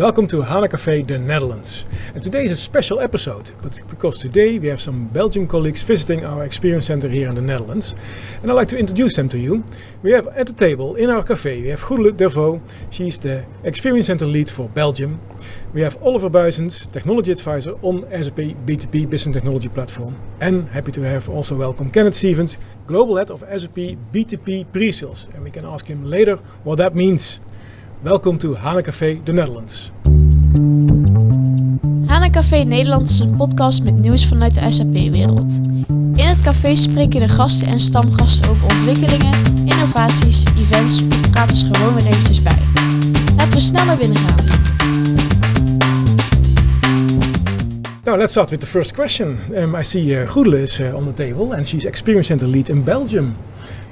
Welcome to Hana Cafe, the Netherlands. And today is a special episode, but because today we have some Belgian colleagues visiting our experience center here in the Netherlands. And I'd like to introduce them to you. We have at the table in our cafe, we have Goedele Dervaux. She's the experience center lead for Belgium. We have Oliver Buizens, technology advisor on SAP BTP Business Technology Platform. And happy to have also welcome Kenneth Stevens, global head of SAP BTP pre-sales. And we can ask him later what that means. Welkom to Hana Café, de Netherlands. Hana Café Nederland is een podcast met nieuws vanuit de SAP-wereld. In het café spreken de gasten en stamgasten over ontwikkelingen, innovaties, events of praten ze gewoon weer eventjes bij. Laten we snel naar binnen gaan. Now let's start with the first question. Um, I see uh, Goedele is uh, on the table and she's experience center lead in Belgium.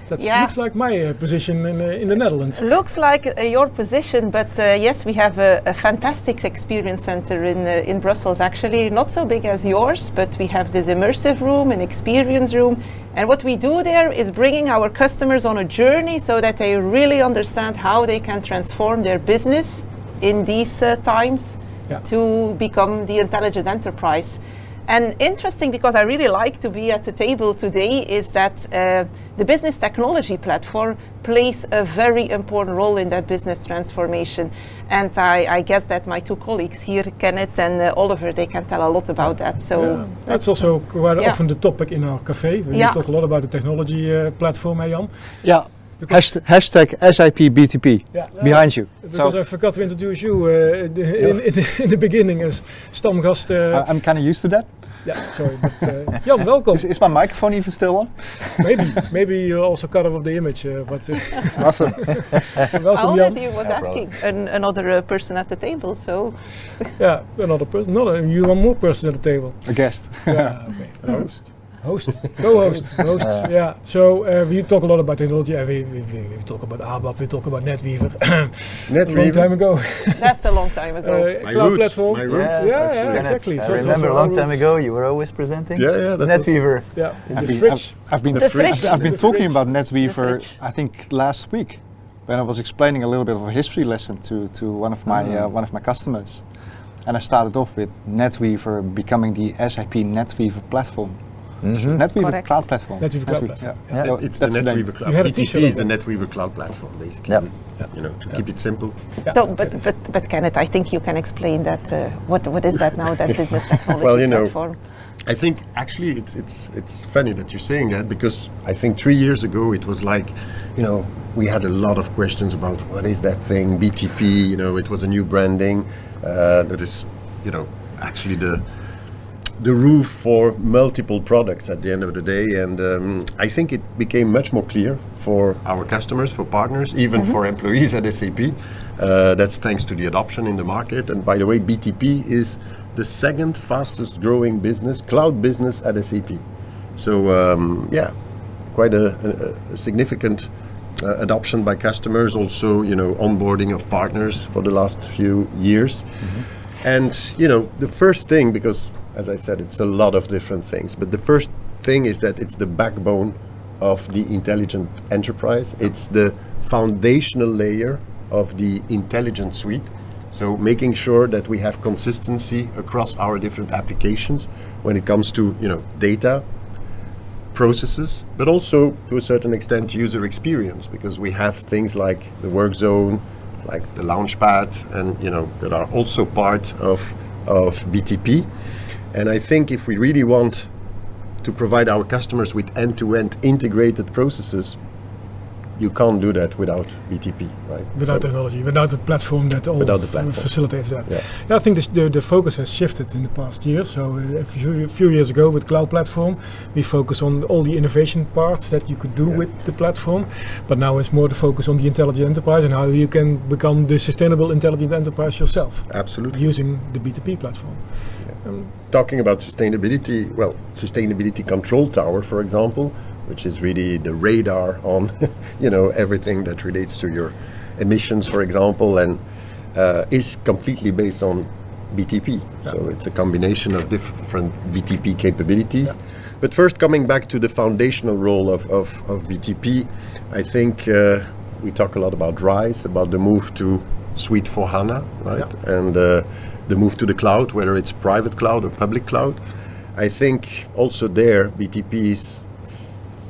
That Yeah. looks like my uh, position in, uh, in the Netherlands. Looks like uh, your position, but uh, yes, we have a, a fantastic experience center in uh, in Brussels. Actually, not so big as yours, but we have this immersive room, an experience room, and what we do there is bringing our customers on a journey so that they really understand how they can transform their business in these uh, times Yeah. to become the intelligent enterprise. And interesting because I really like to be at the table today is that uh, the business technology platform plays a very important role in that business transformation. And I, I guess that my two colleagues here, Kenneth and uh, Oliver, they can tell a lot about that. So Yeah. That's also quite yeah. often the topic in our cafe. We Yeah. talk a lot about the technology uh, platform, eh, Jan? Yeah. Hashtag, hashtag SAP BTP Yeah. behind you. Because So I forgot to introduce you uh, in, in, in, the, in the beginning as stamgast. Uh, I'm kind of used to that. Yeah, sorry. But, uh, Jan, welcome. Is, is my microphone even still on? maybe, maybe you also cut off the image, uh, but uh, Awesome. I welcome, Jan. already was asking an, another uh, person at the table. So Yeah, another person. No, no, you want more person at the table. A guest. Yeah, okay. Host. Host. Co-host. Hosts. yeah. So uh, we talk a lot about technology. Uh, we, we, we, we talk about ABAP. We talk about NetWeaver. NetWeaver. a long time ago. that's a long time ago. Uh, My cloud roots, platform. my yeah, roots, yeah, actually. yeah, exactly. I So it's remember a long time ago you were always presenting. Yeah, yeah, that NetWeaver. Yeah, in I've the been, fridge. I've, I've been, The fridge. I've, I've been talking about NetWeaver. I think last week, when I was explaining a little bit of a history lesson to, to one of my uh, one of my customers, and I started off with NetWeaver becoming the SAP NetWeaver platform. Mhm. NetWeaver Correct. cloud platform. NetWeaver cloud NetWeaver, platform. Yeah. Yeah. Yeah, It's the that's name. NetWeaver Cloud. A BTP is the that. NetWeaver Cloud Platform, basically. Yep. You know, to keep it simple. Yeah. So, but, but, but Kenneth, I think you can explain that. Uh, what, what is that now, that business technology Well, you know, platform? I think actually it's it's it's funny that you're saying that because I think three years ago it was like, you know, we had a lot of questions about what is that thing BTP. You know, it was a new branding uh, that is, you know, actually the the roof for multiple products at the end of the day. And um, I think it became much more clear for our customers, for partners, even for employees at SAP. Uh, that's thanks to the adoption in the market. And by the way, BTP is the second fastest growing business, cloud business at SAP. So um, yeah, quite a, a, a significant uh, adoption by customers. Also, you know, onboarding of partners for the last few years. And you know, the first thing, because as I said, it's a lot of different things, but the first thing is that it's the backbone of the intelligent enterprise. It's the foundational layer of the intelligent suite. So making sure that we have consistency across our different applications when it comes to you know data, processes, but also to a certain extent user experience because we have things like the work zone, like the launchpad, and you know that are also part of of BTP. And I think if we really want to provide our customers with end-to-end integrated processes, you can't do that without BTP, right? Without So- technology, without the platform that all Without the platform. facilitates that. Yeah. Yeah, I think this, the, the focus has shifted in the past years. So uh, a few, a few years ago with Cloud Platform, we focus on all the innovation parts that you could do Yeah. with the platform. But now it's more the focus on the intelligent enterprise and how you can become the sustainable intelligent enterprise yourself Absolutely. using the BTP platform. Um, talking about sustainability, well, sustainability control tower, for example, which is really the radar on, you know, everything that relates to your emissions, for example, and uh, is completely based on BTP. So it's a combination of different BTP capabilities. But first, coming back to the foundational role of, of, of BTP, I think uh, we talk a lot about RISE, about the move to S4HANA, right? And uh, the move to the cloud, whether it's private cloud or public cloud. I think also there BTP is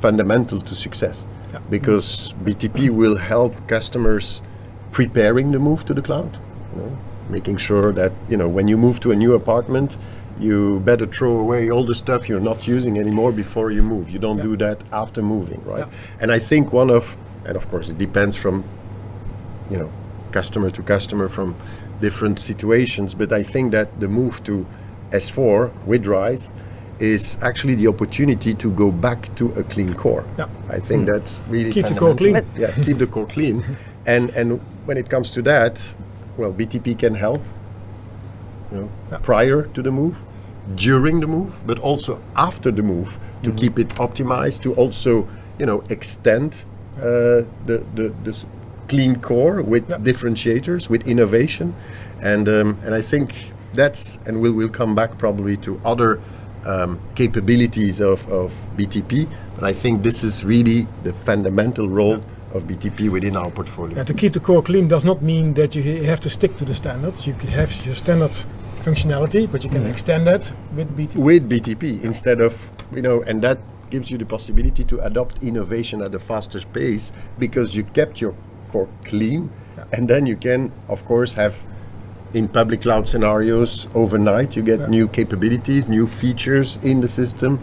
fundamental to success Yeah. because BTP will help customers preparing the move to the cloud, you know, making sure that you know when you move to a new apartment, you better throw away all the stuff you're not using anymore before you move. You don't Yeah. do that after moving, right? Yeah. And I think one of, and of course it depends from, you know, customer to customer from different situations, but I think that the move to S4 with RISE is actually the opportunity to go back to a clean core. Yeah. I think that's really Keep the core clean. Yeah, keep the core clean. And and when it comes to that, well, BTP can help. You know, Yeah. prior to the move, during the move, but also after the move to Mm-hmm. keep it optimized. To also, you know, extend uh, the the the s- clean core with Yeah. differentiators, with innovation, and um, and I think that's and we'll we'll come back probably to other um, capabilities of, of BTP, but I think this is really the fundamental role of BTP within our portfolio. Yeah, to keep the core clean does not mean that you have to stick to the standards. You can have your standard functionality, but you can Mm-hmm. extend that with BTP. with BTP instead of you know, and that gives you the possibility to adopt innovation at a faster pace because you kept your core clean, and then you can, of course, have in public cloud scenarios overnight you get Yeah. new capabilities, new features in the system.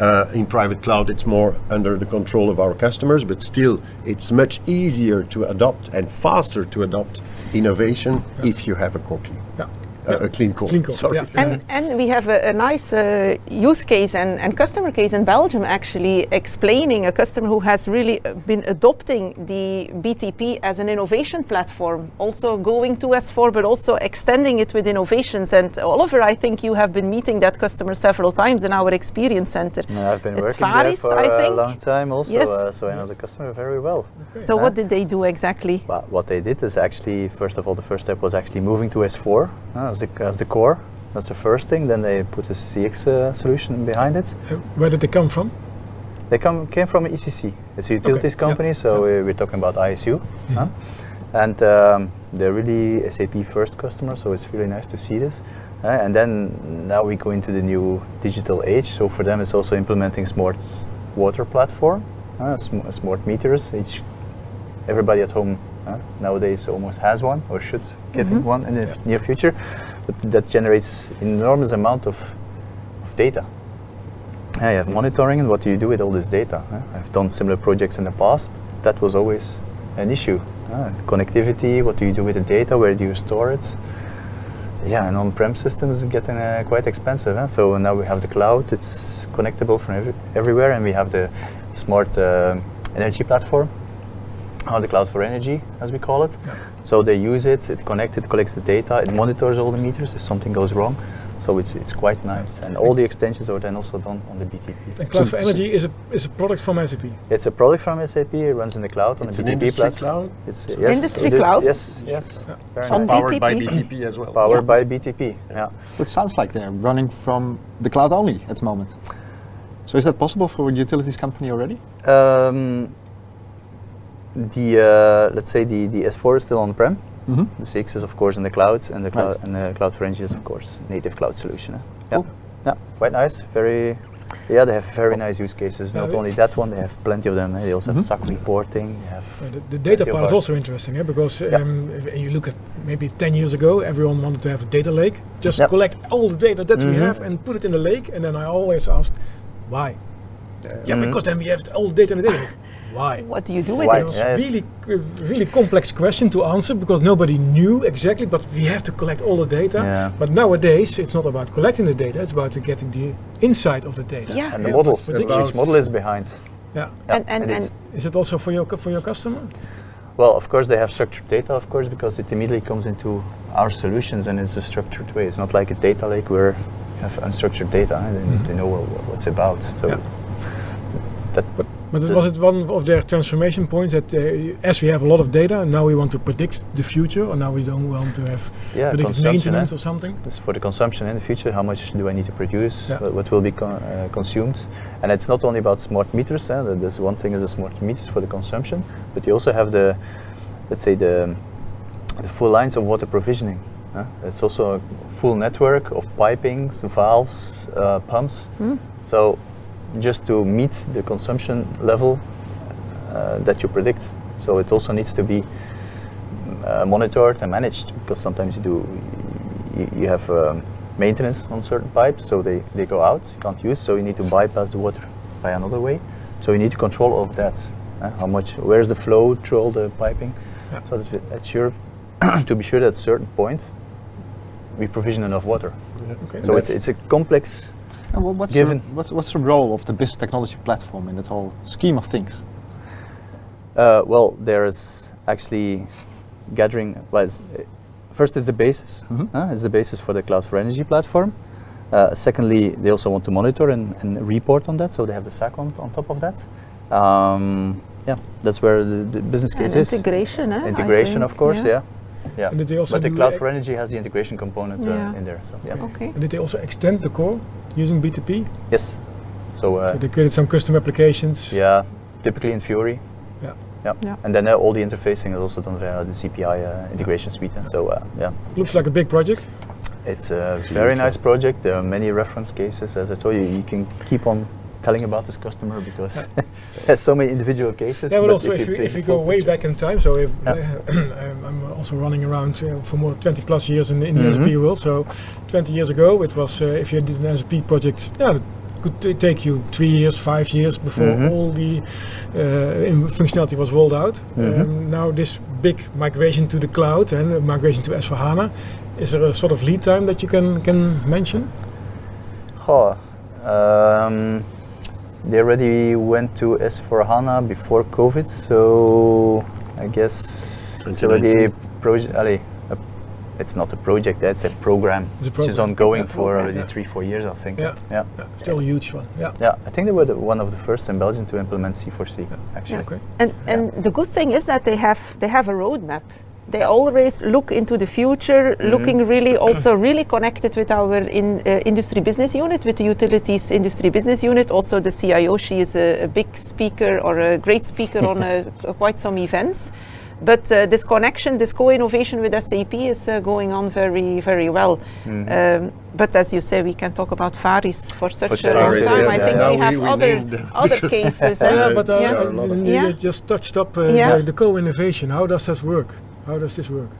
Uh, in private cloud, it's more under the control of our customers, but still, it's much easier to adopt and faster to adopt innovation if you have a core clean, Yeah. Uh, a clean core. Clean core, Sorry. yeah. And, and we have a, a nice uh, use case and, and customer case in Belgium actually explaining a customer who has really uh, been adopting the BTP as an innovation platform, also going to S4 but also extending it with innovations. And Oliver, I think you have been meeting that customer several times in our experience center. Yeah, I've been It's working Farys, there for I a think. long time also, Yes. uh, so I know the customer very well. So what did they do exactly? Well, what they did is actually, first of all, the first step was actually moving to S4 uh, as, the, as the core. That's the first thing. Then they put a CX uh, solution behind it. Uh, Where did they come from? They come came from ECC. It's a utilities yeah, company, so yeah. we- we're talking about ISU. huh? And um, they're really SAP first customer, so it's really nice to see this. Uh, and then now we go into the new digital age. So for them, it's also implementing smart water platform, uh, sm- smart meters. Each everybody at home nowadays almost has one or should get one in the f- near future. But that generates enormous amount of, of data. I have monitoring and what do you do with all this data? huh? I've done similar projects in the past. That was always an issue. connectivity, what do you do with the data? Where do you store it? Yeah, and on-prem systems are getting uh, quite expensive. huh? So now we have the cloud. It's connectable from every, everywhere, and we have the smart uh, energy platform, or the cloud for energy, as we call it. So they use it. It connects. It collects the data. It monitors all the meters if something goes wrong. So it's it's quite nice, and all the extensions are then also done on the BTP. And Cloud So- for Energy is a is a product from SAP. It's a product from SAP. It runs in the cloud on It's the BTP industry platform. cloud, It's So- yes, Industry it is, cloud? Yes, yes. Yeah. Very On nice. powered by BTP. BTP as well. Powered by BTP. Yeah. So it sounds like they're running from the cloud only at the moment. So is that possible for a utilities company already? Um, the uh, let's say the, the S4 is still on prem. Mm-hmm. The six is of course in the clouds, and the cloud Right. and the cloud for Energy is of course native cloud solution. eh? Cool. Yeah, yeah, quite nice. Very. Yeah, they have very nice use cases. Yeah, Not only that one, they have plenty of them. eh? They also Mhm. have SAC reporting. Have Uh, the, the data part is also interesting eh? because Yeah. um, if you look at maybe 10 years ago, everyone wanted to have a data lake. Just Yep. collect all the data that we Mhm. have and put it in the lake. And then I always ask, why? Yeah, Mhm. because then we have all the data in the data lake. Why? What do you do with Why? It it? was Yes. really, really complex question to answer because nobody knew exactly. But we have to collect all the data. Yeah. But nowadays, it's not about collecting the data; it's about getting the insight of the data. Yeah. and the model. about- Which model is behind? Yeah. Yeah, And- and- it is. and- Is it also for your for your customer? Well, of course, they have structured data, of course, because it immediately comes into our solutions and it's a structured way. It's not like a data lake where you have unstructured data and they, mm-hmm. they know what, what it's about. So Yeah. that, But it- The- was it one of their transformation points that uh, as we have a lot of data, and now we want to predict the future, or now we don't want to have yeah, predictive maintenance eh? or something? It's for the consumption in the future. How much do I need to produce? Yeah. What, what will be con- uh, consumed? And it's not only about smart meters. Eh? that There's one thing is the smart meters for the consumption, but you also have the, let's say the the full lines of water provisioning. huh? It's also a full network of pipings, valves, uh, pumps. So just to meet the consumption level uh, that you predict. So it also needs to be uh, monitored and managed because sometimes you do you, you have um, maintenance on certain pipes, so they, they go out, you can't use, so you need to bypass the water by another way. So you need to control of that. uh, how much, where's the flow through all the piping? Yeah. So that it's sure to be sure that at certain point we provision enough water. Okay. So it's, it's a complex. And wha- what's, Given- The, what's, what's the role of the business technology platform in that whole scheme of things? Uh, well, there is actually gathering. Well, it's, uh, first is the basis. Mhm. uh, it's the basis for the Cloud for Energy platform. Uh, secondly, they also want to monitor and, and report on that, so they have the SAC on, on top of that. Um, yeah, that's where the, the business And case is. integration, eh, Integration, of course, yeah. yeah. And did they also but the Cloud for Energy has the integration component uh, Yeah. in there. So yeah. Okay. And did they also extend the core using BTP? Yes. So, uh, so they created some custom applications. yeah, typically in Fiori. Yeah. Yeah. Yeah. And then uh, all the interfacing is also done via the CPI uh, integration suite. And so uh, yeah, Looks like a big project. it's a It's very nice project. There are many reference cases. As I told you, you can keep on telling about this customer because there's so many individual cases. Yeah, but also if you you, if you go way picture- back in time, so if Yeah. I'm I'm also running around uh, for more 20 plus years in, in the Mhm. SAP world, so 20 years ago it was uh, if you did an SAP project, yeah, it could take you three years, five years before Mhm. all the uh, in- functionality was rolled out. Mhm. Um, now this big migration to the cloud and migration to S4HANA, is there a sort of lead time that you can can mention? Oh, um, they already went to S4 HANA before COVID, so I guess it's already a project. It's not a project, it's a program, It's a which is program. ongoing It's a for already yeah. three, four years, I think. Yeah. yeah. Yeah, still a huge one. Yeah. Yeah, I think they were the, one of the first in Belgium to implement C4C, actually. Okay. And, and the good thing is that they have they have a roadmap. They always look into the future, looking really also really connected with our in, uh, industry business unit, with the utilities industry business unit. Also, the CIO, she is a, a big speaker or a great speaker on uh, quite some events. But uh, this connection, this co-innovation with SAP is uh, going on very, very well. Um, but as you say, we can talk about Farys for such For a long time. yes, I yeah. think Now we we- have we other other cases. Yeah, eh? but uh, Yeah. There are a lot of- you Yeah. just touched up uh, Yeah. the, the co-innovation. How does that work? How does this work?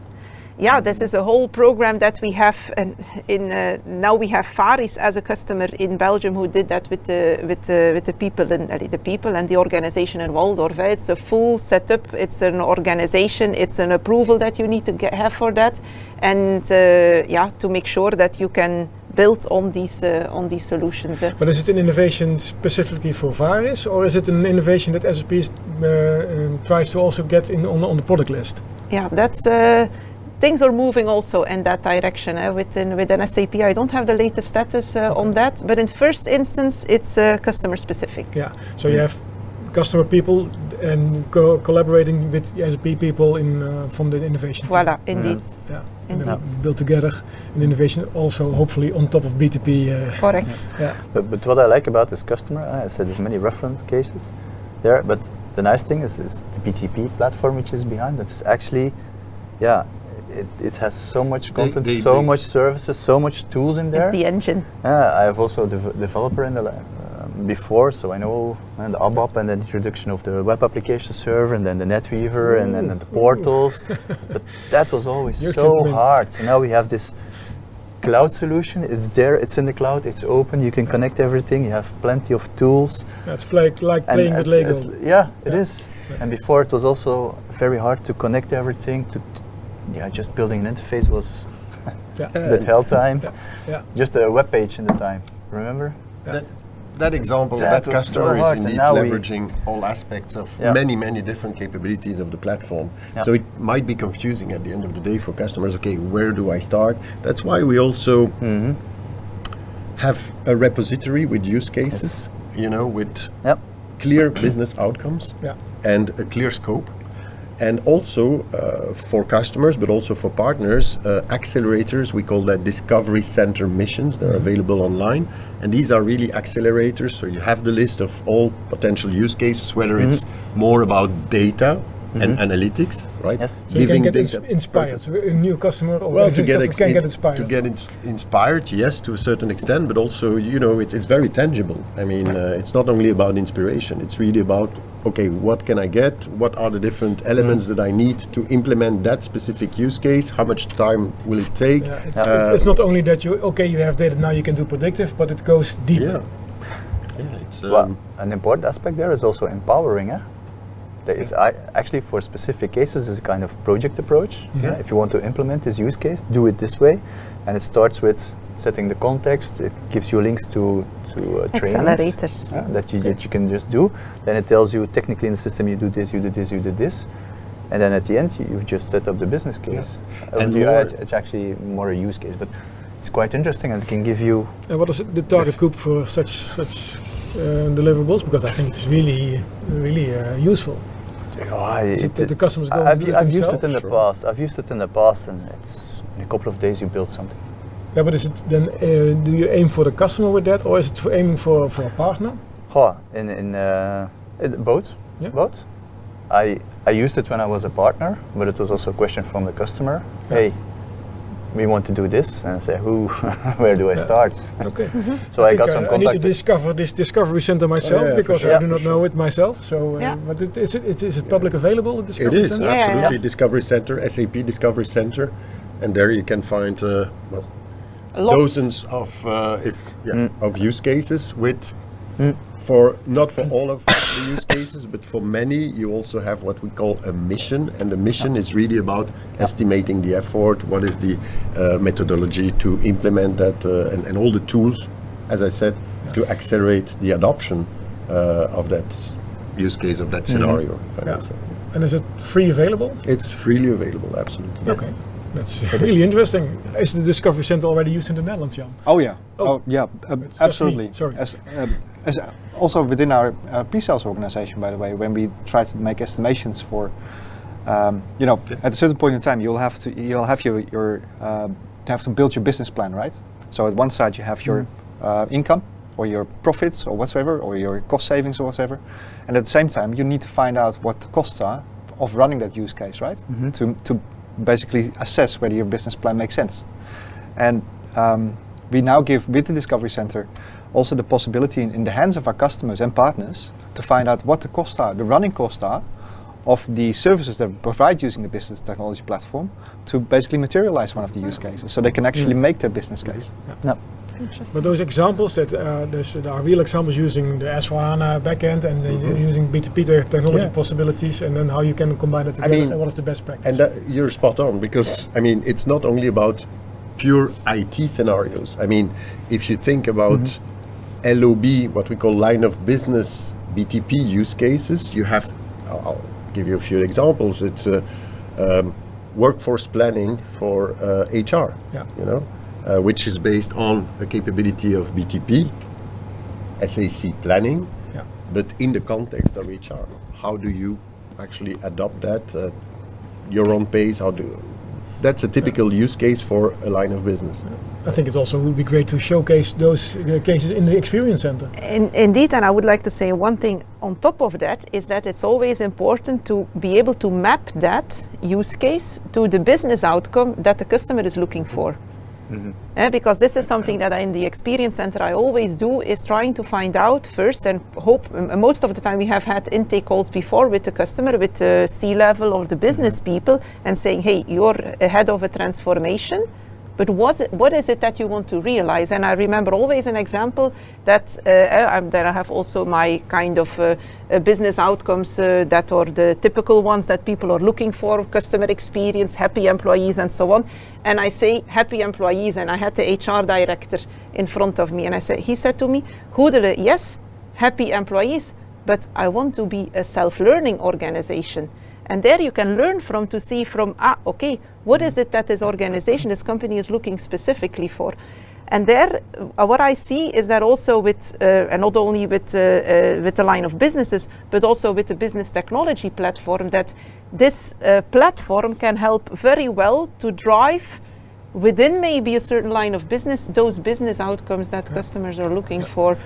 yeah, this is a whole program that we have, and in uh, now we have Farys as a customer in Belgium who did that with the with the with the people and uh, the people and the organization in Walldorf. eh. It's a full setup. It's an organization. It's an approval that you need to get, have for that, and uh, yeah, to make sure that you can build on these uh, on these solutions. eh. But is it an innovation specifically for Farys, or is it an innovation that SAP uh, tries to also get in on, on the product list? Yeah, that's uh, things are moving also in that direction uh, within within SAP. I don't have the latest status uh, on that, but in first instance, it's uh, customer specific. Yeah. So you have customer people and co- collaborating with SAP people in uh, from the innovation. team. Indeed, Yeah. And then Indeed. we build together an innovation also hopefully on top of BTP. Uh, correct. yeah. But, but what I like about this customer, uh, I said there's many reference cases there, but the nice thing is, is the BTP platform which is behind that is actually, yeah, it, it has so much content, they- so they- much services, so much tools in there. It's the engine. Yeah, I have also dev- developer in the la- um, before, so I know uh, the ABAP and the introduction of the web application server, and then the NetWeaver, and then the portals. but that was always You're so gentlemen. hard. So now we have this cloud solution. It's there. It's in the cloud. It's open. You can connect everything. You have plenty of tools. Yeah, It's play, like And playing with Lego. it's- yeah, it Yeah. is. And before it was also very hard to connect everything. To, yeah, just building an interface was Yeah. that hell time. Yeah. Yeah. Just a web page in the time. Remember? That, that example, That that, was so customer is indeed leveraging all aspects of Yeah. many, many different capabilities of the platform. Yeah. So it might be confusing at the end of the day for customers. Okay, where do I start? That's why we also Mm-hmm. have a repository with use cases. You know, with Yep. clear business outcomes Yeah. and a clear scope. And also uh, for customers, but also for partners, uh, accelerators, we call that discovery center missions. They're available online. And these are really accelerators. So you have the list of all potential use cases, whether it's more about data and analytics, right? Yes. So you can get data. ins- inspired. So a new customer or Well, to get, ex- can in- get inspired. to get ins- inspired, yes, to a certain extent, but also, you know, it's, it's very tangible. I mean, uh, it's not only about inspiration; it's really about okay, what can I get? What are the different elements Mm. that I need to implement that specific use case? How much time will it take? Yeah, it's, Uh, it's not only that you okay you have data now you can do predictive, but it goes deeper. yeah, yeah, it's um, well, an important aspect there is also empowering. Eh? There is I, actually for specific cases is a kind of project approach. Mm-hmm. yeah? If you want to implement this use case, do it this way, and it starts with setting the context. It gives you links to to uh, Accelerators. yeah, that you that you can just do. Then it tells you technically in the system you do this, you do this, you do this, and then at the end you, you've just set up the business case. Uh, And you- uh, it's, it's actually more a use case, but it's quite interesting and it can give you And what is the target group for such such uh, deliverables? Because I think it's really really uh, useful. Oh, Is it that the customers go I've, I've used it themselves? in the Sure. past. I've used it in the past, and it's in a couple of days you build something. Yeah, but is it then uh, do you aim for the customer with that, or is it for aiming for for a partner? Oh, in in, uh, in both, Yeah. both. I I used it when I was a partner, but it was also a question from the customer. Yeah. Hey, we want to do this, and I say, who, where do I Yeah. start? Okay. So I, think got I- some I need to discover this discovery center myself yeah, because sure. I do not for know it myself. So, uh, Yeah. but it, is it, it is it public available? The It discovery is center? Yeah, yeah, absolutely yeah. Discovery Center, SAP Discovery Center, and there you can find uh, well, Lots. Dozens of uh, if yeah, Mm. of use cases with for not for all of the use cases, but for many you also have what we call a mission, and the mission is really about estimating the effort, what is the uh, methodology to implement that, uh, and, and all the tools, as I said, to accelerate the adoption uh, of that use case of that scenario. If I may say. And is it free available? It's freely available, absolutely. Okay. That's really interesting. Is the Discovery Center already used in the Netherlands, Jan? Oh yeah. Oh. Oh, yeah. uh, It's just me, absolutely. sorry. As, um, as uh, also within our uh, pre-sales organization, by the way, when we try to make estimations for, um, you know, at a certain point in time, you'll have to you'll have your your uh, to have to build your business plan, right? So at one side you have your uh, income or your profits or whatsoever, or your cost savings or whatever, and at the same time you need to find out what the costs are of running that use case, right? To to basically assess whether your business plan makes sense. And um, we now give with the Discovery Center also the possibility in, in the hands of our customers and partners to find out what the costs are, the running costs are of the services that we provide using the business technology platform to basically materialize one of the use cases so they can actually make their business case. No. But those examples that uh, there's, there are real examples using the S4HANA backend and then using BTP technology Yeah. possibilities and then how you can combine it together mean- and what is the best practice. And that, you're spot on because I mean it's not only about pure IT scenarios. I mean, if you think about LOB, what we call line of business BTP use cases, you have. I'll, I'll give you a few examples. It's uh, um, workforce planning for uh, HR. Yeah. You know, uh, which is based on the capability of BTP, SAC planning, yeah. but in the context of HR, how do you actually adopt that? Uh, your own pace. How do? That's a typical use case for a line of business. I think it also would be great to showcase those uh, cases in the experience center. In, indeed, and I would like to say one thing on top of that is that it's always important to be able to map that use case to the business outcome that the customer is looking for. Eh, because this is something that I, in the experience center I always do is trying to find out first and hope m- most of the time we have had intake calls before with the customer with the C level or the business people and saying hey you're ahead of a transformation but was it, what is it that you want to realize? And I remember always an example that uh, uh, that I have also my kind of uh, uh, business outcomes uh, that are the typical ones that people are looking for: customer experience, happy employees, and so on. And I say happy employees, and I had the HR director in front of me, and I said, he said to me, "Goedele, yes, happy employees, but I want to be a self-learning organization." And there you can learn from to see from, ah, okay, what is it that this organization, this company is looking specifically for? And there, uh, what I see is that also with, uh, and not only with, uh, uh, with the line of businesses, but also with the business technology platform, that this uh, platform can help very well to drive within maybe a certain line of business those business outcomes that customers are looking for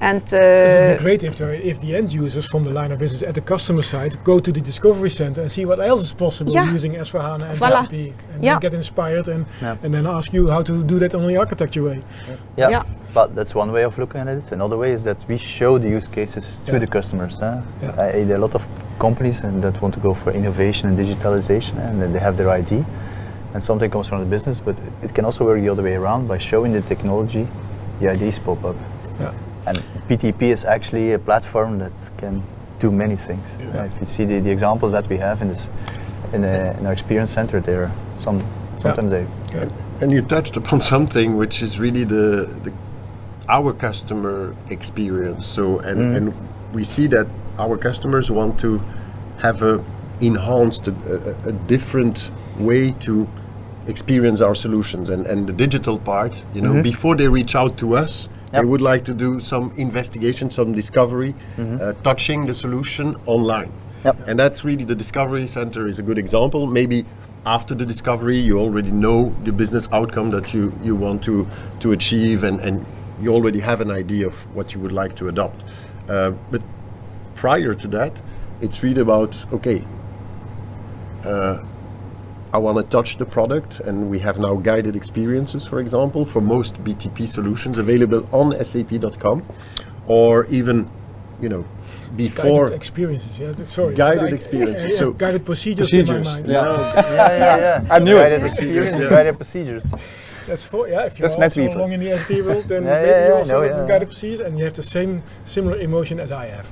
and It would uh, be great if, there, if the end users from the line of business at the customer side go to the discovery center and see what else is possible Yeah. using S4HANA and Voilà. BTP and Yeah. get inspired and, Yeah. and then ask you how to do that on the architecture way. Yeah. Yeah. But that's one way of looking at it. Another way is that we show the use cases to Yeah. the customers. Huh? Yeah. Uh, there are a lot of companies and that want to go for innovation and digitalization, and then they have their ID, and something comes from the business. But it can also work the other way around by showing the technology, the ideas pop up. Yeah. And BTP is actually a platform that can do many things. Yeah. Uh, if you see the, the examples that we have in this, in, the, in our experience center, there some sometimes they And, and you touched upon something which is really the, the our customer experience. So and, and we see that our customers want to have a enhanced, a, a, a different way to experience our solutions and, and the digital part. You know, before they reach out to us. They would like to do some investigation, some discovery, uh, touching the solution online. Yep. And that's really the Discovery Center is a good example. Maybe after the discovery, you already know the business outcome that you, you want to, to achieve, and, and you already have an idea of what you would like to adopt. Uh, but prior to that, it's really about okay, uh, I want to touch the product, and we have now guided experiences, for example, for most BTP solutions available on SAP.com, or even, you know, before. Guided experiences, yeah. Sorry. Guided I- experiences, yeah, so- guided procedures, in my Procedures, mind. yeah. yeah, yeah, yeah. I knew it. Guided Procedures, yeah. guided procedures. That's for yeah. If you're That's also NetWeaver. long in the SAP world, then Yeah, maybe yeah, you also I know, have yeah. the guided procedures, and you have the same similar emotion as I have,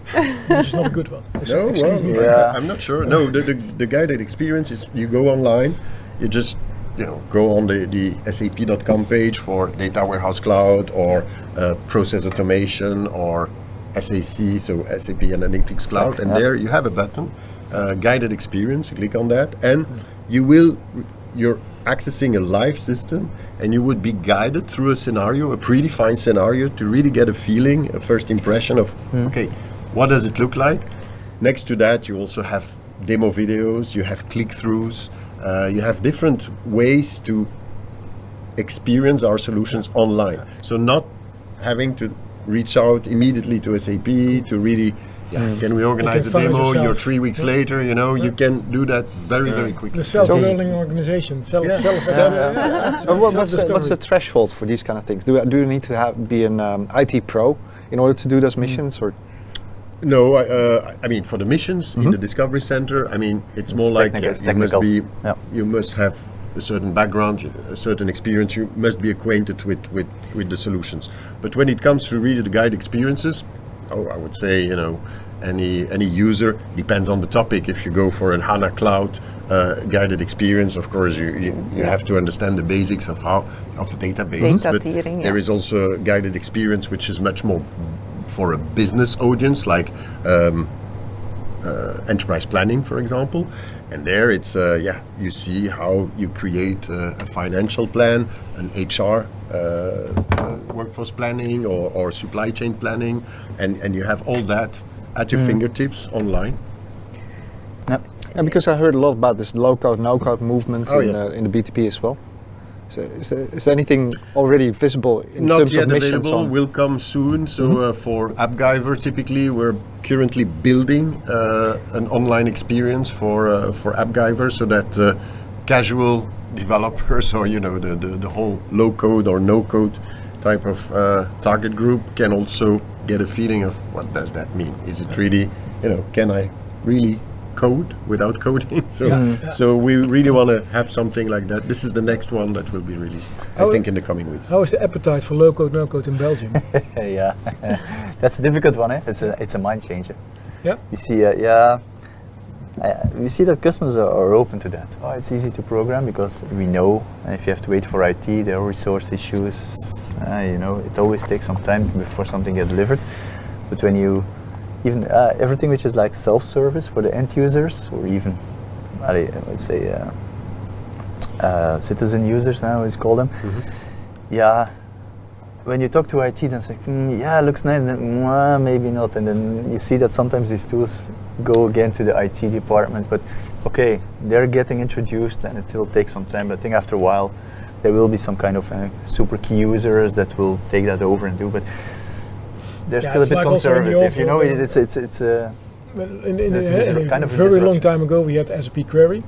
which is not a good one. It's No, well. Yeah. I'm not sure. No, the, the, the guided experience is you go online, you just you know go on the, the SAP.com page for data warehouse cloud or uh, process automation or SAC, so SAP Analytics Cloud, Exactly, and yeah. there you have a button, uh, guided experience. You click on that, and you will you're accessing a live system, and you would be guided through a scenario, a predefined scenario, to really get a feeling, a first impression of okay, what does it look like? Next to that, you also have demo videos, you have click throughs, uh, you have different ways to experience our solutions online. So, not having to reach out immediately to SAP to really, yeah, can we organize can a find it demo? You're three weeks later, you know, you can do that very, very quickly. The self-learning organization, self, Yeah. self, Yeah. yeah. Uh, what- what's, the, what's the threshold for these kind of things? Do, I- do you need to have be an um, IT pro in order to do those missions, or No, I, uh, I mean for the missions in the Discovery Center, I mean it's, more like it's you must be, Yeah. you must have a certain background, a certain experience. You must be acquainted with, with, with the solutions. But when it comes to really the guide experiences, oh, I would say you know any any user depends on the topic. If you go for an HANA Cloud uh, guided experience, of course you, you, you have to understand the basics of how of databases. Data but tiering, there yeah. is also a guided experience which is much more for a business audience, like um, uh, enterprise planning, for example. And there, it's uh, yeah, you see how you create uh, a financial plan, an HR uh, uh, workforce planning, or, or supply chain planning, and and you have all that at your fingertips online. Yep. and because I heard a lot about this low code, no code movement Oh, in, yeah. uh, in the BTP as well. So is, there, is there anything already visible in Not terms yet of missions? available, on- will come soon. So uh, for AppGyver, typically we're currently building uh, an online experience for uh, for AppGyver, so that uh, casual developers or you know the, the, the whole low code or no code type of uh, target group can also get a feeling of what does that mean? Is it really you know can I really code without coding? so Yeah. so we really want to have something like that. This is the next one that will be released, I Oh, think, in the coming weeks. How is the appetite for low code, no code in Belgium? yeah, that's a difficult one. Eh? It's a it's a mind changer. yeah. You see, uh, yeah, uh, we see that customers are, are open to that. Oh, it's easy to program because we know if you have to wait for IT, there are resource issues. Uh, you know, it always takes some time before something gets delivered. But when you even uh, everything which is like self-service for the end users, or even allee, let's say uh, uh, citizen users, now we call them. Yeah, when you talk to IT, then it's like, "Hmm, yeah, looks nice, and then "Mwah, maybe not, and then you see that sometimes these tools go again to the IT department. But okay, they're getting introduced, and it will take some time. But I think after a while, there will be some kind of uh, super key users that will take that over and do, but they're Yeah, still a bit like in conservative. You know, it's it's it's. Uh, in, in, This a, in a kind of a very long time ago, we had SAP Query,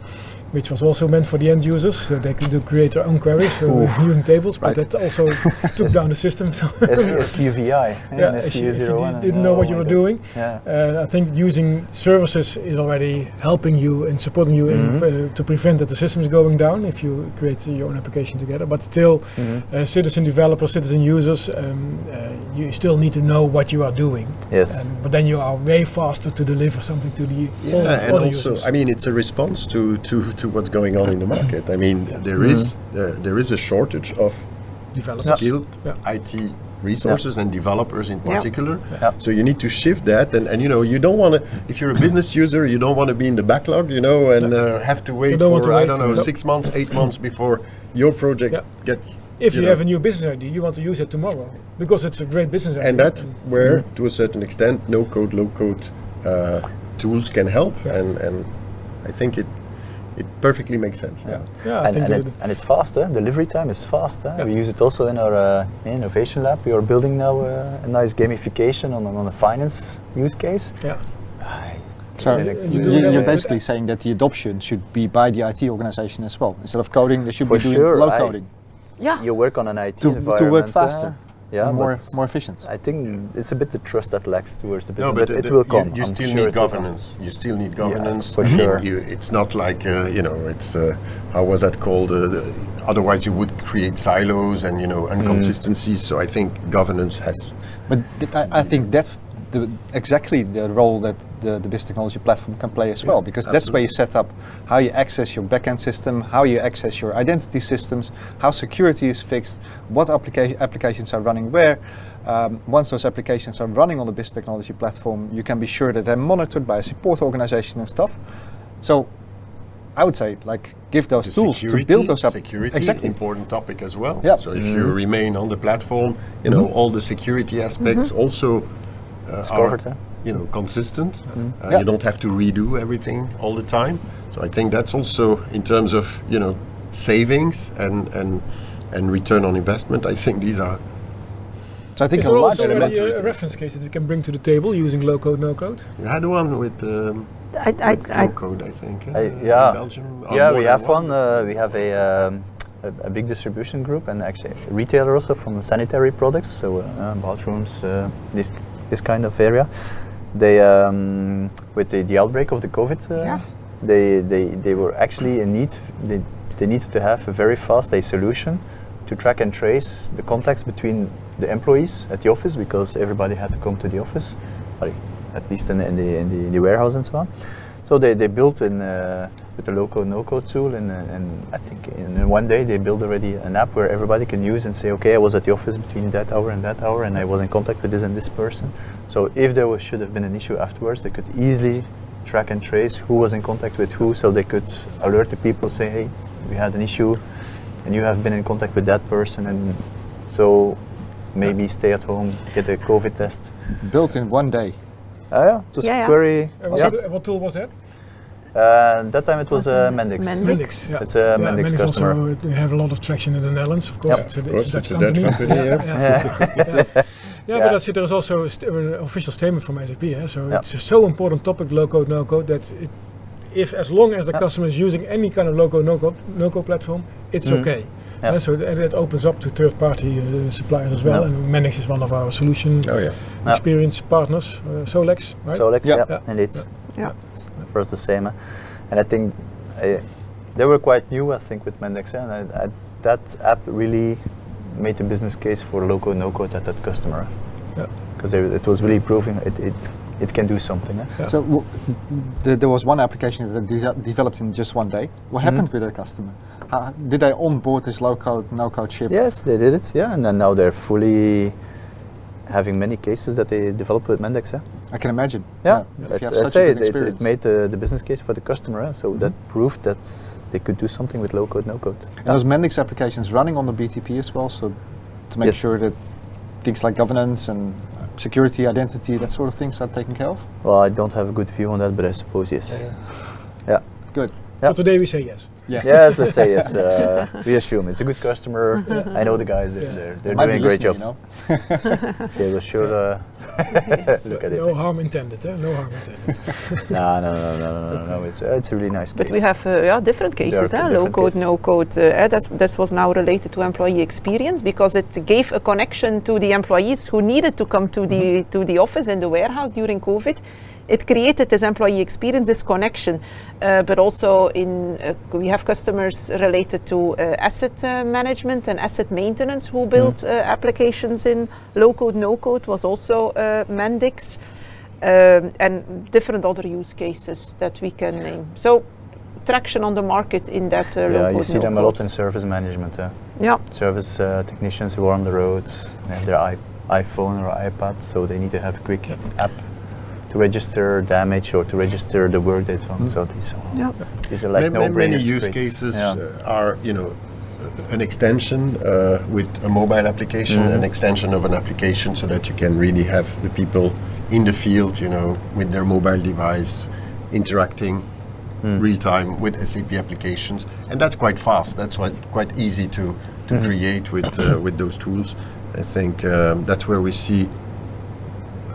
which was also meant for the end users, so they could do create their own queries so using tables, but Right. that also took down the system. So S- SQVI, yeah, yeah, and if you, if you SQU01, did- didn't know what oh you were doing, Yeah. uh, I think using services is already helping you and supporting you in, Mhm. uh, to prevent that the system is going down if you create your own application together. But still, Mhm. uh, citizen developers, citizen users, um, uh, you still need to know what you are doing. Yes. Um, but then you are way faster to deliver something to the all Yeah, and also, users. I mean, it's a response to, to, to what's going on in the market. I mean, there is there, there is a shortage of developers. skilled Yeah. IT resources and developers in particular. Yeah. So you need to shift that, and, and you know, you don't want to. If you're a business user, you don't want to be in the backlog, you know, and uh, have to wait don't for to I wait, don't know no. six months, eight months before your project Yeah. gets. If you, know, have a new business idea, you want to use it tomorrow because it's a great business idea. and that where to a certain extent no code low code uh, tools can help Yeah. and and i think it it perfectly makes sense yeah, yeah, I and, think and, it, and it's fast. Eh? Delivery time is fast. Eh? Yeah. We use it also in our uh, innovation lab. We are building now uh, a nice gamification on, on a finance use case. yeah. So you you you're basically saying that the adoption should be by the IT organization as well. Instead of coding, they should For be doing sure, low I- coding Yeah. You work on an IT to, to work eh? faster, yeah, more but more efficient. I think it's a bit the trust that lacks towards the no business, but, but, the- it will you- come. you, I'm still sure need it will come. governance you still need governance for sure. you, it's not like uh, you know it's uh, how was that called uh, otherwise you would create silos and you know Mm. inconsistencies so i think governance has But th- I, I think that's the, exactly the role that the, the business technology platform can play as well, because that's where you set up how you access your backend system, how you access your identity systems, how security is fixed, what applica- applications are running where. Um, once those applications are running on the business technology platform, you can be sure that they're monitored by a support organization and stuff. So I would say, like, give those the tools security, to build those up. security Exactly. important topic as well Yeah. so if you remain on the platform you know all the security aspects also uh, It's are, covered, huh? you know consistent uh, Yeah. you don't have to redo everything all the time so i think that's also in terms of you know savings and and and return on investment i think these are So I think Is a there large also already elementary a, a reference case that we can bring to the table using low code, no code? we had one with um, I, I, with I, no code i think uh, I- in yeah. belgium or Yeah, we have one. Uh, we have a, um, a a big distribution group and actually a retailer also from sanitary products, so uh, bathrooms, uh, this this kind of area. They um, with the, the outbreak of the COVID, uh, Yeah. they, they they were actually in need. They, they needed to have a very fast a solution to track and trace the contacts between the employees at the office because everybody had to come to the office, sorry, at least in the, in the, in the, in the warehouse and so on. So they, they built in uh, with the low-code, no-code tool, and, uh, and I think in, in one day they build already an app where everybody can use and say, okay, I was at the office between that hour and that hour, and I was in contact with this and this person. So if there was, should have been an issue afterwards, they could easily track and trace who was in contact with who, so they could alert the people, say, hey, we had an issue, and you have been in contact with that person, and so maybe stay at home, get a COVID test. built in one day. Ah, yeah, just Yeah, yeah. query. And was yeah. it- what tool was that? Uh, that time it was uh, it Mendix. Mendix? yeah. It's a yeah, Mendix Mendix customer. also uh, they have a lot of traction in the Netherlands, of course. Yep. It's a, course a Dutch it's a dutch company yeah. yeah. yeah, Yeah. but I see there is also a st- an official statement from SAP. Eh? So Yeah. it's a so important topic, low code, no code, that it, if as long as the Yeah. customer is using any kind of low code, no code, no code platform, it's Mhm. okay. Yeah. So th- and it opens up to third party uh, suppliers as well. Yeah. And Mendix is one of our solution oh yeah Yeah. experience partners, uh, Solex, right? So Alex, Yeah. yeah, Yeah. indeed. Yeah. For us the same. eh. And I think uh, they were quite new, I think, with Mendix. eh, And I, I, that app really made the business case for low-code, no-code at that customer. Yeah. Because it was really proving it, it, it can do something. eh. Yeah. So w- th- there was one application that de- developed in just one day. Mm-hmm. What happened with that customer? How, did they onboard this low code, no code ship? Yes, they did it. Yeah, and then now they're fully having many cases that they developed with Mendix. eh. I can imagine. Yeah, If I'd- you have such say a it, good it, experience. it made the, the business case for the customer, eh, so that Mhm. proved that they could do something with low code, no code. And those Mendix applications running on the BTP as well, so to make Yes. sure that things like governance and security, identity, that sort of things are taken care of. Well, I don't have a good view on that, but I suppose yes. Yeah. Good. Yeah. For today, we say yes. Yes. Yes, let's say yes. Uh, we assume it's a good customer. I know the guys; they're, they're, they're doing great listening, jobs. you know? They will sure uh, look at it. No harm intended, eh? No harm intended. No, no, no, no, no, no, no. It's uh, it's a really nice. But case. we have uh, yeah, different cases, are eh? low code, no code. Uh, eh, that's, this was now related to employee experience because it gave a connection to the employees who needed to come to the to the office in the warehouse during COVID. It created this employee experience, this connection, uh, but also in uh, we have customers related to uh, asset uh, management and asset maintenance who built uh, applications in low code, no code was also uh, Mendix um, and different other use cases that we can name. So traction on the market in that uh, yeah, you see no them a lot in service management. Uh, Yeah, service uh, technicians who are on the roads, they have their iPhone or iPad, so they need to have a quick app to register damage or to register the work they've done. So these, are- yeah. these are like Ma- no many use cases Yeah. uh, are, you know, uh, an extension uh, with a mobile application, Mhm. an extension of an application, so that you can really have the people in the field, you know, with their mobile device, interacting Mm. real time with SAP applications, and that's quite fast. That's why quite easy to to Mhm. create with uh, with those tools. I think um, that's where we see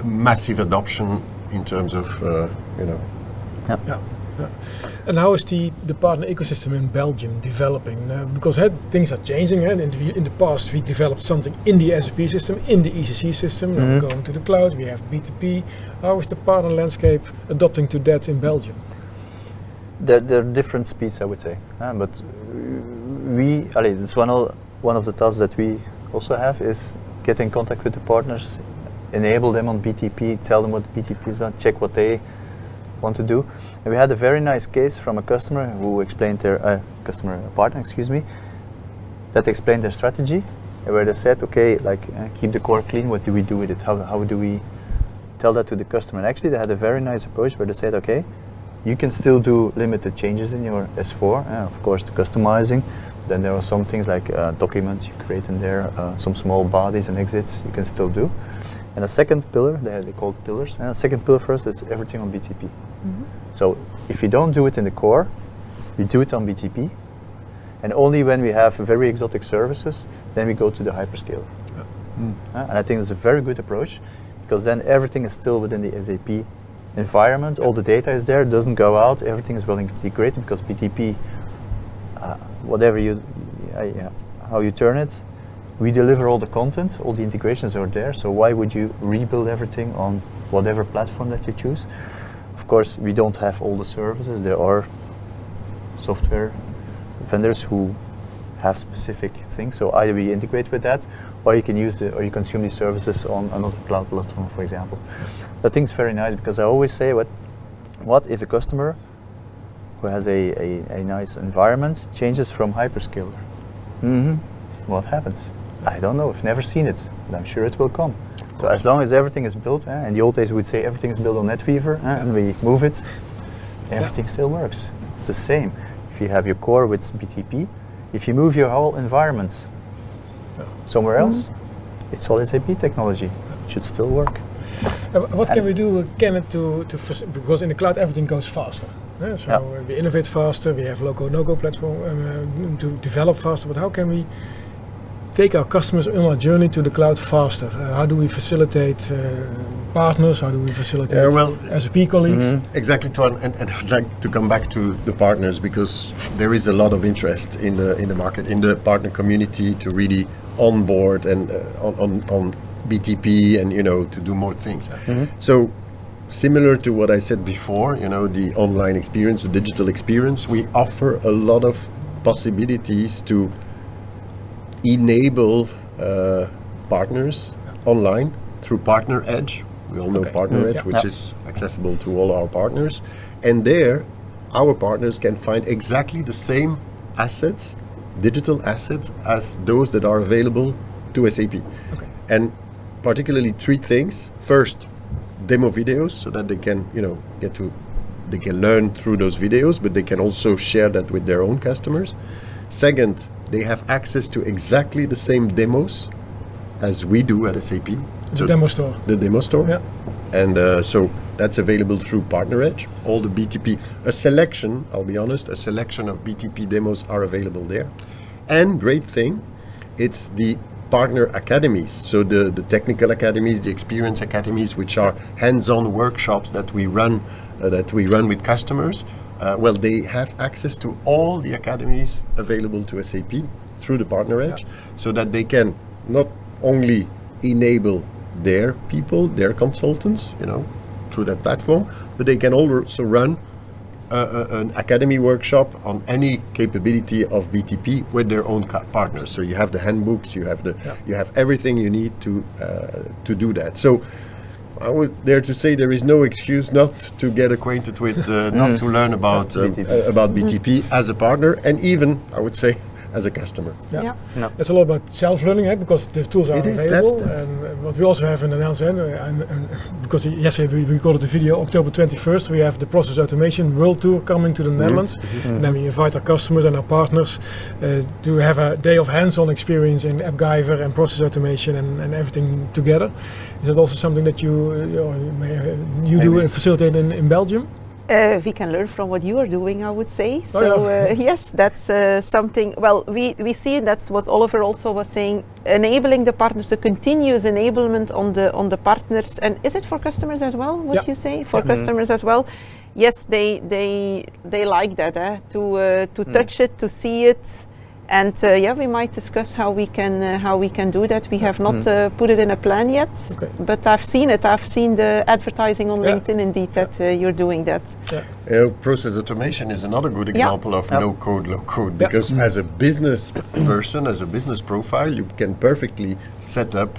massive adoption in terms of, uh, you know, Yeah. yeah. And how is the, the partner ecosystem in Belgium developing? Uh, because uh, things are changing. Uh, in, the, in the past, we developed something in the SAP system, in the ECC system. Now we're Mhm. going to the cloud. We have BTP. How is the partner landscape adopting to that in Belgium? There, there are different speeds, I would say. Uh, but we, allee, it's one of, one of the tasks that we also have is get in contact with the partners, enable them on BTP, tell them what BTP is about, check what they want to do. And we had a very nice case from a customer who explained their uh, customer partner, excuse me, that explained their strategy, where they said, okay, like uh, keep the core clean. What do we do with it? How, how do we tell that to the customer? And actually, they had a very nice approach where they said, okay, you can still do limited changes in your S4, uh, of course, the customizing. Then there are some things like uh, documents you create in there, uh, some small BAdIs and exits you can still do. And a second pillar, they, they call it pillars, and a second pillar for us is everything on BTP. So if you don't do it in the core, you do it on BTP, and only when we have very exotic services, then we go to the hyperscaler. Mm. Uh, and I think it's a very good approach because then everything is still within the SAP environment. All the data is there, doesn't go out. Everything is well integrated because BTP, uh, whatever you, uh, yeah, how you turn it, we deliver all the content. All the integrations are there. So why would you rebuild everything on whatever platform that you choose? Of course, we don't have all the services. There are software vendors who have specific things. So either we integrate with that, or you can use the, or you consume these services on another cloud platform, for example. Think it's very nice because I always say, what, what if a customer who has a, a, a nice environment changes from hyperscaler? Mm-hmm. What happens? I don't know. I've never seen it, but I'm sure it will come. So as long as everything is built, eh, in the old days we would say everything is built on NetWeaver, eh, and we move it, everything still works. It's the same. If you have your core with BTP, if you move your whole environment somewhere else, it's all SAP technology. It should still work. Uh, what can we do, uh, Kenneth, to, to faci- because in the cloud everything goes faster. eh? so Yeah. we innovate faster, we have local no-go platform um, uh, to develop faster. But how can we take our customers on our journey to the cloud faster? Uh, how do we facilitate uh, partners? How do we facilitate Yeah, well, SAP colleagues? Mhm. Exactly, Tuan, and, and I'd like to come back to the partners because there is a lot of interest in the in the market, in the partner community to really onboard and uh, on, on on BTP and you know to do more things. So similar to what I said before, you know, the online experience, the digital experience, we offer a lot of possibilities to enable uh, partners online through Partner Edge. We all know Okay. Partner Mm, Edge, yeah. which Yeah. is accessible to all our partners. And there, our partners can find exactly the same assets, digital assets, as those that are available to SAP. Okay. And particularly three things. First, demo videos so that they can, you know, get to they can learn through those videos, but they can also share that with their own customers. Second, they have access to exactly the same demos as we do at SAP. The demo store. The demo store. Yeah. And uh, so that's available through Partner Edge. All the BTP, a selection, I'll be honest, a selection of BTP demos are available there. And great thing, it's the partner academies. So the, the technical academies, the experience academies, which are hands-on workshops that we run, uh, that we run with customers. Uh, well, they have access to all the academies available to SAP through the Partner Edge, so that they can not only enable their people, their consultants, you know, through that platform, but they can also run uh, uh, an academy workshop on any capability of BTP with their own partners. So you have the handbooks, you have the, you have everything you need to uh, to do that. So I would dare to say there is no excuse not to get acquainted with, uh, not to learn about um, BTP. uh, about BTP as a partner, and even I would say as a customer. Yeah. Yeah. It's a lot about self-learning, eh, because the tools are It is, available. that's- that's- and uh, what we also have in the Netherlands, and, and because yesterday we recorded the video, October 21st, we have the Process Automation World Tour coming to the Netherlands. And then we invite our customers and our partners uh, to have a day of hands-on experience in AppGyver and Process Automation and, and everything together. Is that also something that you, uh, you, may, uh, you do and facilitate in, in Belgium? Uh, we can learn from what you are doing, I would say. Oh, so yeah. uh, yes, that's uh, something. Well, we we see that's what Oliver also was saying. Enabling the partners, a continuous enablement on the on the partners, and is it for customers as well? What Yeah. you say for customers as well? Yes, they they they like that eh? to uh, to touch it, to see it. And uh, yeah, we might discuss how we can uh, how we can do that. We have not uh, put it in a plan yet, Okay. but I've seen it. I've seen the advertising on Yeah. LinkedIn. Indeed, that uh, you're doing that. Uh, process automation is another good Yeah. example of Yeah. no code, low code. Yeah. Because as a business person, as a business profile, you can perfectly set up,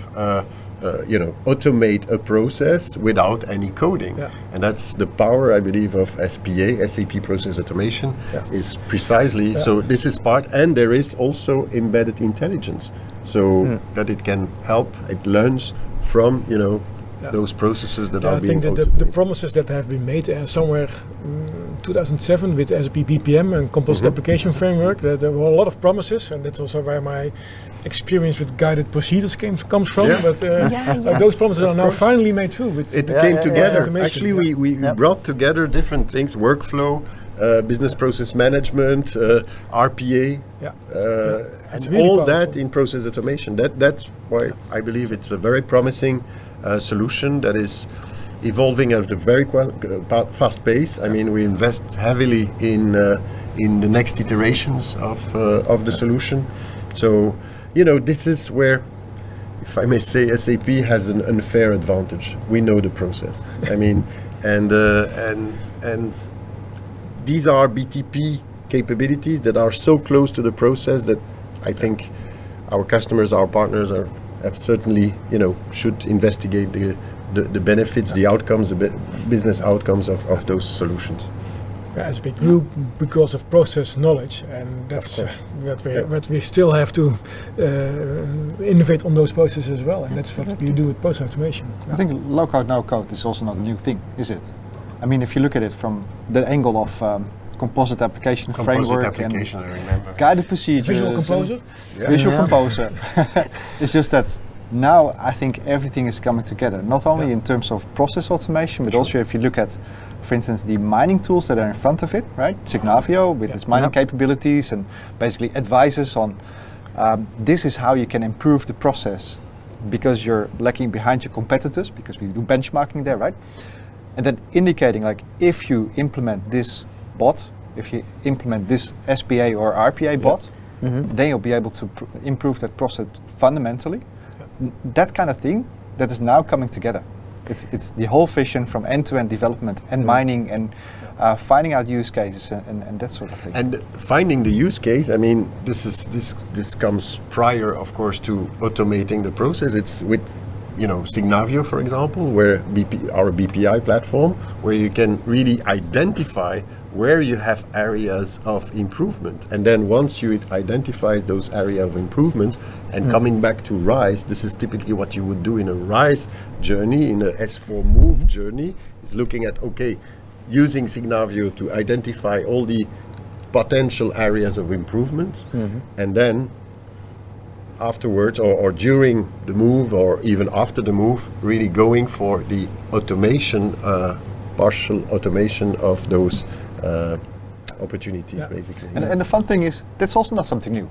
uh, you know, automate a process without any coding. Yeah. And that's the power, I believe, of SPA, SAP Process Automation, Yeah. is precisely. So this is part, and there is also embedded intelligence, so that it can help. It learns from, you know. Yeah. Those processes that Yeah, are I being think that the, the promises that have been made uh, somewhere mm, 2007 with SAP BPM and Composite Application Framework, that there were a lot of promises, and that's also where my experience with guided procedures came, comes from. Yeah. But uh, Yeah, like yeah. those promises are now finally made true. With it Yeah, came yeah, yeah, together. yeah. Actually, yeah. we, we Yeah. brought together different things: workflow, uh, business process management, uh, RPA, yeah. uh, It's and really all powerful. that in process automation. That that's why I believe it's a very promising uh, solution that is evolving at a very uh, fast pace. I mean, we invest heavily in uh, in the next iterations of uh, of the solution. So, you know, this is where if I may say, SAP has an unfair advantage. We know the process. I mean, and uh, and and these are BTP capabilities that are so close to the process that I think our customers, our partners, are have certainly you know should investigate the the, the benefits, the outcomes, the business outcomes of, of those solutions. Yeah, SAP grew because of process knowledge, and that's uh, what we what we still have to uh, innovate on those processes as well, and that's what we do with process automation. I think low code, no code is also not a new thing, is it? I mean, if you look at it from the angle of um, composite application Composite framework application, I remember. and guided procedures, Visual and Composer. Visual Yeah. Composer. it's just that now I think everything is coming together, not only in terms of process automation, but also if you look at, for instance, the mining tools that are in front of it, right? Signavio with its mining Yeah. capabilities and basically advises on um, this is how you can improve the process because you're lacking behind your competitors because we do benchmarking there, right? And then indicating like if you implement this bot, if you implement this SPA or RPA bot, then you'll be able to pr- improve that process fundamentally. That kind of thing that is now coming together. It's, it's the whole vision from end-to-end development and mining and uh, finding out use cases and, and, and that sort of thing. And finding the use case, I mean, this is this this comes prior, of course, to automating the process. It's with, you know, Signavio, for example, where BP, our BPI platform, where you can really identify where you have areas of improvement, and then once you identify those areas of improvement, and coming back to Rise, this is typically what you would do in a Rise journey, in a S4 Move journey, is looking at okay, using Signavio to identify all the potential areas of improvement. And then afterwards or, or during the move or even after the move, really going for the automation, uh, partial automation of those uh, opportunities, Yeah. basically. And, and the fun thing is, that's also not something new.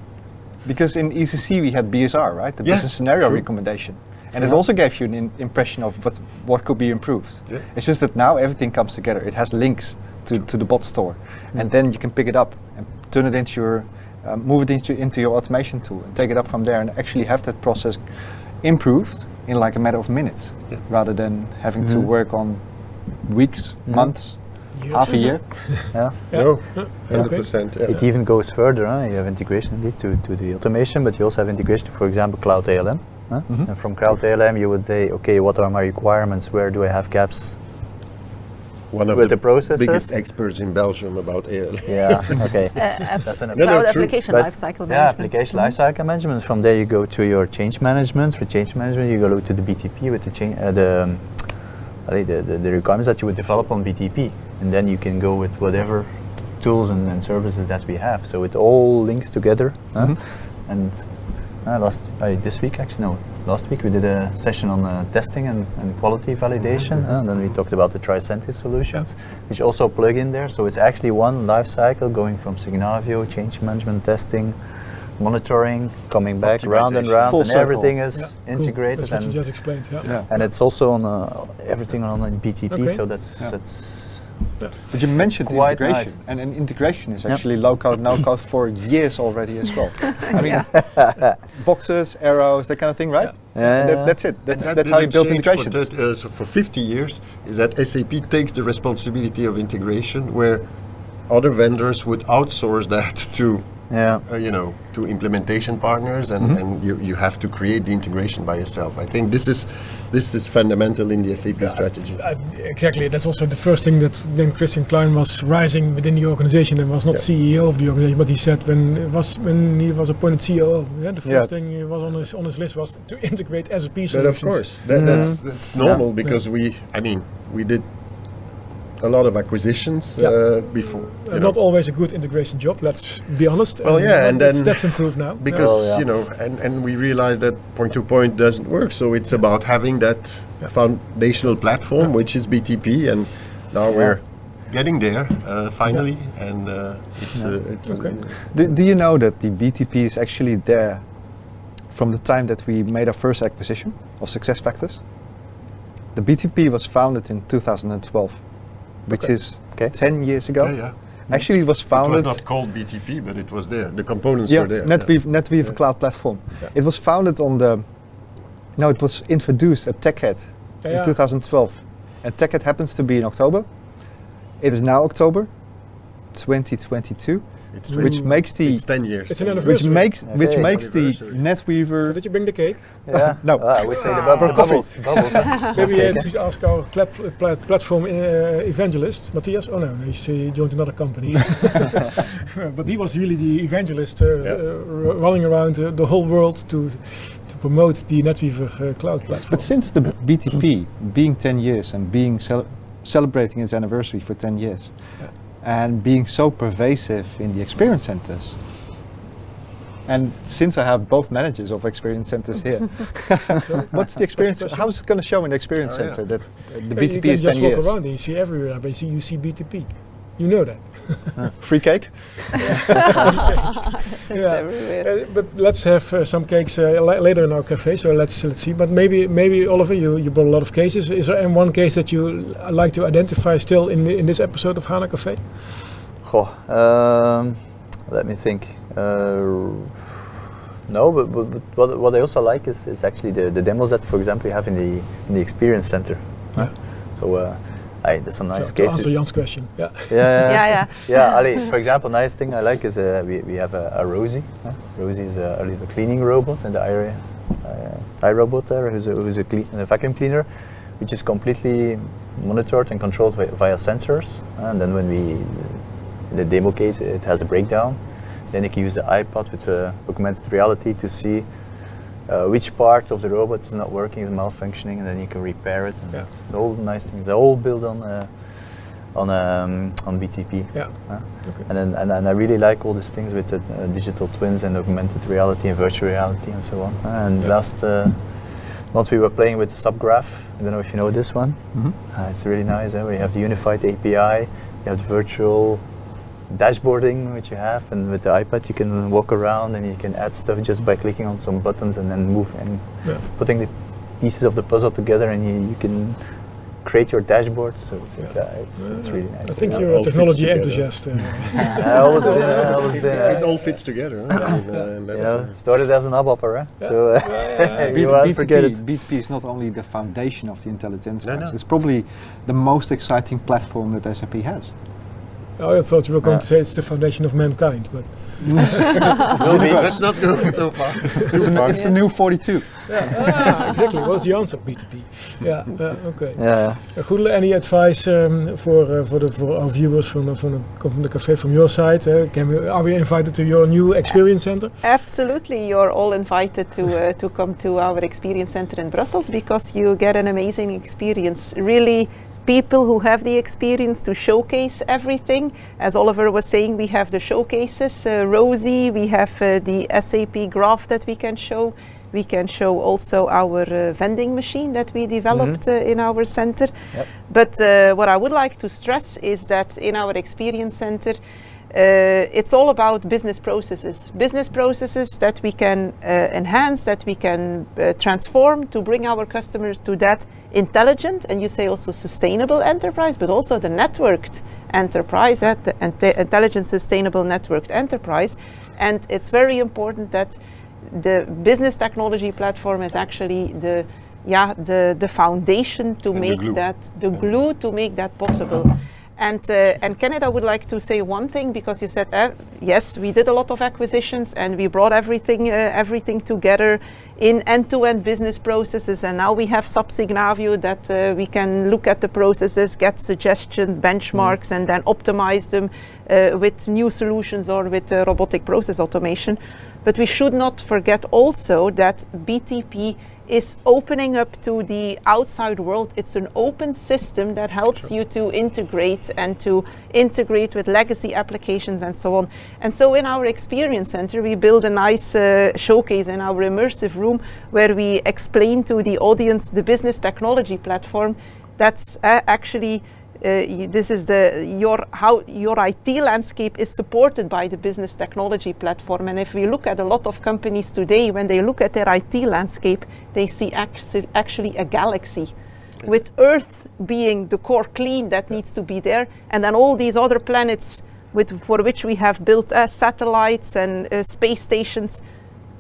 Because in ECC we had BSR, right? The Yeah, business scenario true. recommendation. And it also gave you an in- impression of what, what could be improved. Yeah. It's just that now everything comes together. It has links to, to the bot store. And then you can pick it up and turn it into your, uh, move it into, into your automation tool and take it up from there and actually have that process improved in like a matter of minutes Yeah. rather than having to Mhm. work on weeks, months, Years. Half a year. Yeah. No, 100%. Yeah. It even goes further. Huh? You have integration indeed to, to the automation, but you also have integration to, for example, Cloud ALM. Huh? Mhm. And from Cloud ALM, you would say, okay, what are my requirements? Where do I have gaps? One of With the, the processes? biggest experts in Belgium about AL. Yeah. Okay. Uh, That's an No, no, cloud true. application But- lifecycle Yeah, management. application Mhm. lifecycle management. From there, you go to your change management. For change management, you go to the BTP with the change, uh, the, um, I think the, the the requirements that you would develop on BTP, and then you can go with whatever tools and, and services that we have. So it all links together. huh? Mhm. And uh, last uh, this week, actually, no, last week we did a session on uh, testing and, and quality validation, uh, and then we talked about the Tricentis solutions, which also plug in there. So it's actually one life cycle going from Signavio, change management, testing, monitoring, coming back round and round, Full and circle. everything is Yeah, cool. integrated. That's you and just explained. Yeah. Yeah. and it's also on uh, everything on BTP, Okay. so that's Yeah. But you mentioned Quite integration, nice. and, and integration is Yep. actually low code, no code for years already as well. I mean, boxes, arrows, that kind of thing, right? Yeah. That, that's it. That's, that that's how you didn't build change integrations. For, that, uh, so for 50 years, is that SAP takes the responsibility of integration, where other vendors would outsource that to, yeah. uh, you know, to implementation partners, and, Mhm. and you, you have to create the integration by yourself. I think this is this is fundamental in the SAP strategy. Uh, exactly. That's also the first thing that when Christian Klein was rising within the organization and was not Yeah. CEO of the organization, but he said when it was when he was appointed CEO, yeah, the first Yeah. thing he was on his on his list was to integrate SAP solutions. But of course, that, that's that's normal because we, I mean, we did a lot of acquisitions Yeah. uh, before. Uh, not always a good integration job. Let's be honest. Well, yeah, and then- that's improved now. because Oh, yeah. you know and, and we realized that point to point doesn't work so it's about having that Yeah. foundational platform Yeah. which is btp and now Yeah. we're getting there uh, finally and uh, it's, Yeah. uh, it's Okay. Do, do you know that the BTP is actually there from the time that we made our first acquisition of Success Factors? The BTP was founded in 2012, which Okay. is Okay. 10 years ago. yeah, yeah. Actually, it was founded. it was not called btp but it was there the components yeah, were there NetWeaver, NetWeaver Yeah. Cloud Platform. Yeah. It was founded on the. No, it was introduced at TechEd Yeah. in 2012, and TechEd happens to be in October. It is now October 2022, it's, which makes the it's 10 years It's an 10 years. anniversary. which makes which makes the Anniversary. So NetWeaver. did you bring the cake? Yeah. No. Ah, I would say the, bub- the coffee. bubbles. bubbles? Maybe Okay, uh, to ask our clat- plat- platform uh, evangelist, Matthias. Oh no, he's uh, joined another company. but he was really the evangelist, uh, Yeah. uh, r- running around uh, the whole world to to promote the NetWeaver uh, cloud platform. But since the BTP being 10 years and being cel- celebrating its anniversary for 10 years, Yeah. And being so pervasive in the experience centers, and since I have both managers of experience centers here, what's the experience? How is it going to show in the experience Oh, yeah. center that uh, the Yeah, BTP is 10 years? You just walk around and you see everywhere, but you see, you see BTP. You know that. Free cake? yeah. everywhere. Uh, but let's have uh, some cakes uh, la- later in our cafe. So let's let's see. But maybe maybe Oliver, you, you brought a lot of cases. Is there any one case that you l- like to identify still in the, in this episode of Hana Cafe? Goh, um, let me think. Uh, no, but, but, but what, what I also like is, is actually the, the demos that, for example, you have in the in the experience center. Yeah. So, uh, aye, there's some nice so, to answer Jan's question. Yeah. Yeah, Yeah, yeah. yeah, Ali, for example, nice thing I like is uh, we, we have a, a Rosie. huh? Rosie is a, a little cleaning robot in the area. Uh, iRobot there, who's a, who's a, cle- a vacuum cleaner, which is completely monitored and controlled vi- via sensors. And then when we, in the demo case, it has a breakdown, then you can use the iPod with uh, augmented reality to see uh, which part of the robot is not working, is malfunctioning, and then you can repair it. And Yeah. that's all nice things. They're all built on uh, on um, on BTP. Yeah. Huh? Okay. And then and, and I really like all these things with the uh, digital twins and augmented reality and virtual reality and so on. Uh, and Yeah. last uh, month we were playing with the SAP Graph. I don't know if you know this one. Mhm. Uh, it's really nice. Eh? We have the unified API. You have the virtual dashboarding which you have, and with the iPad you can walk around and you can add stuff just by clicking on some buttons and then move and Yeah. putting the pieces of the puzzle together, and you, you can create your dashboard. So it's, it's, Yeah. uh, it's, it's really nice. I think you're a technology together. enthusiast. Uh, I always been, I always it, been, it uh, all fits together. huh? I mean, uh, and you know, started as an ABAP, eh? so uh, yeah, you won't forget it. BTP, BTP is not only the foundation of the intelligence No, no. it's probably the most exciting platform that SAP has. Oh, I thought you were going Yeah. to say it's the foundation of mankind, but well, we- let's not go so far. It's, Too a, far. it's a new 42. ah, exactly. What's the answer? BTP. Yeah. Uh, okay. Yeah. Uh, Goedele, any advice um, for uh, for the for our viewers from the, from the, from the cafe from your side? Uh, can we, are we invited to your new experience center? Absolutely, you're all invited to uh, to come to our experience center in Brussels because you get an amazing experience. Really, people who have the experience to showcase everything. As Oliver was saying, we have the showcases, uh, Rosie. We have uh, the SAP graph that we can show. We can show also our uh, vending machine that we developed uh, in our center. Yep. But uh, what I would like to stress is that in our experience center, uh, it's all about business processes. Business processes that we can uh, enhance, that we can uh, transform to bring our customers to that intelligent and you say also sustainable enterprise, but also the networked enterprise, uh, the inte- intelligent, sustainable, networked enterprise. And it's very important that the business technology platform is actually the yeah the the foundation to And make glue. that the glue to make that possible. And uh, and Kenneth, I would like to say one thing because you said uh, yes, we did a lot of acquisitions and we brought everything uh, everything together in end-to-end business processes, and now we have SAP Signavio that uh, we can look at the processes, get suggestions, benchmarks, and then optimize them uh, with new solutions or with uh, robotic process automation. But we should not forget also that BTP is opening up to the outside world. It's an open system that helps you to integrate and to integrate with legacy applications and so on. And so in our experience center, we build a nice uh, showcase in our immersive room where we explain to the audience the business technology platform that's uh, actually uh, this is the your how your IT landscape is supported by the business technology platform. And if we look at a lot of companies today, when they look at their IT landscape, they see actu- actually a galaxy. With Earth being the core clean that needs to be there, and then all these other planets with, for which we have built uh, satellites and uh, space stations,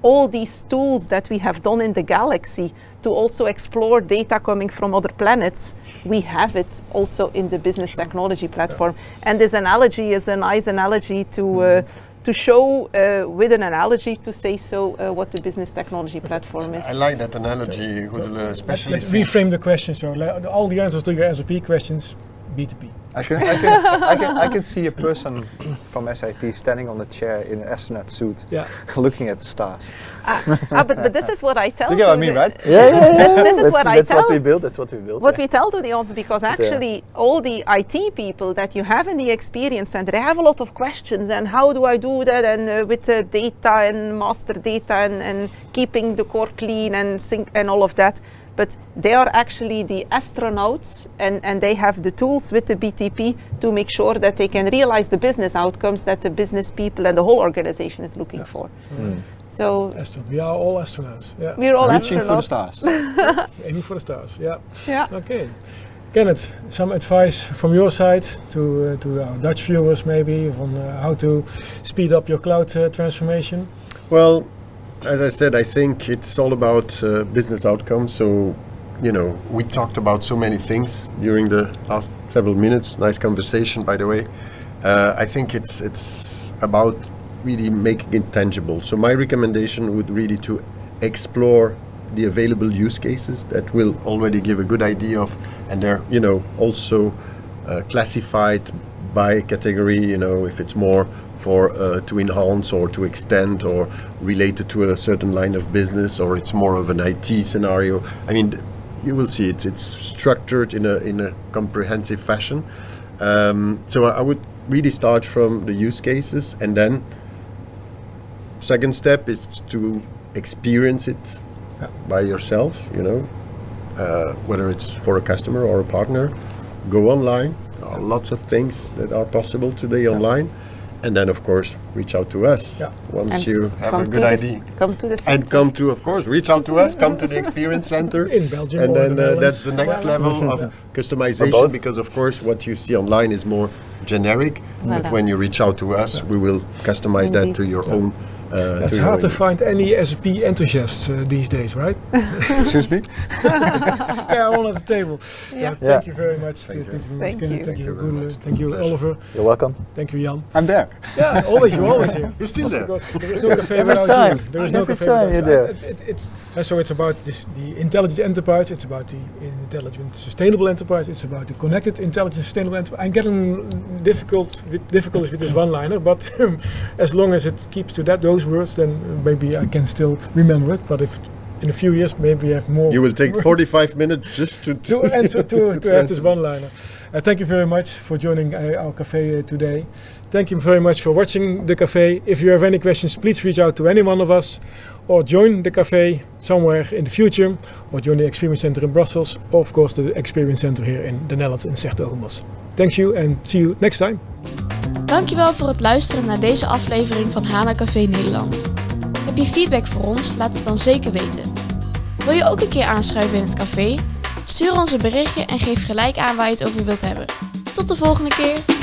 all these tools that we have done in the galaxy to also explore data coming from other planets, we have it also in the business technology platform. And this analogy is a nice analogy to. Uh, to show uh, with an analogy to say so uh, what the business technology platform is. I like that analogy, Goedele, especially Let's reframe the question. So all the answers to your SAP questions, BTP. I can, I, can, I, can, I can see a person from SAP standing on a chair in an astronaut suit Yeah. looking at the stars. ah, but, but this is what I tell You get what I to mean, right? Yeah, yeah, yeah. This is that's, what I that's what we build. That's what we built. what yeah. we tell to the audience because actually all the IT people that you have in the experience center they have a lot of questions and how do I do that and uh, with the data and master data and, and keeping the core clean and sync and all of that but they are actually the astronauts and, and they have the tools with the BTP to make sure that they can realize the business outcomes that the business people and the whole organization is looking for. So Astronaut. We are all astronauts. Yeah. we're all Reaching for the stars. Aiming for the stars. Yeah. Yeah. Okay. Kenneth, some advice from your side to uh, to our Dutch viewers maybe on uh, how to speed up your cloud uh, transformation. Well, as I said, I think it's all about uh, business outcomes. So, you know, we talked about so many things during the last several minutes. Nice conversation, by the way. Uh, I think it's it's about really making it tangible. So my recommendation would really to explore the available use cases that will already give a good idea of, and they're you know also uh, classified by category. You know, if it's more for uh, to enhance or to extend or related to a certain line of business, or it's more of an IT scenario. I mean, you will see it's it's structured in a in a comprehensive fashion. Um, so I I would really start from the use cases, and then second step is to experience it Yeah. by yourself. You know, uh, whether it's for a customer or a partner, go online. There are lots of things that are possible today online, and then of course reach out to us Yeah. once And you have a good the s- idea. Come to the center. And come to, of course, reach out to us. Come to the experience center In Belgium and then the uh, that's the Netherlands. next level of Or customization because, of course, what you see online is more generic. But when you reach out to us, we will customize that to your own. Uh, It's hard to find any SAP enthusiasts uh, these days, right? Excuse me? yeah, all at the table. Yeah. Uh, Thank you very much. Thank you. Thank you, Thank you. Thank you, Thank you very Gule. much. Thank you, Oliver. You're welcome. Thank you, Jan. I'm there. Yeah, always, you're always here. You're still there. Because there is no cafe Every time. you. There is no Every cafe time you're there. It, it, it's uh, so it's about this the intelligent enterprise. It's about the intelligent sustainable enterprise. It's about the connected intelligent sustainable enterprise. I'm getting difficult with difficulties with this one-liner, but as long as it keeps to that those words, then maybe I can still remember it. But if in a few years maybe I have more. You will take words 45 minutes just to, to answer to, to have this one liner. Uh, thank you very much for joining uh, our cafe uh, today. Thank you very much for watching the cafe. If you have any questions, please reach out to any one of us or join the cafe somewhere in the future or join the Experience Center in Brussels or of course the Experience Center here in the Netherlands in 's-Hertogenbosch. Thank you and see you next time. Dankjewel voor het luisteren naar deze aflevering van Hana Café Nederland. Heb je feedback voor ons? Laat het dan zeker weten. Wil je ook een keer aanschuiven in het café? Stuur ons een berichtje en geef gelijk aan waar je het over wilt hebben. Tot de volgende keer!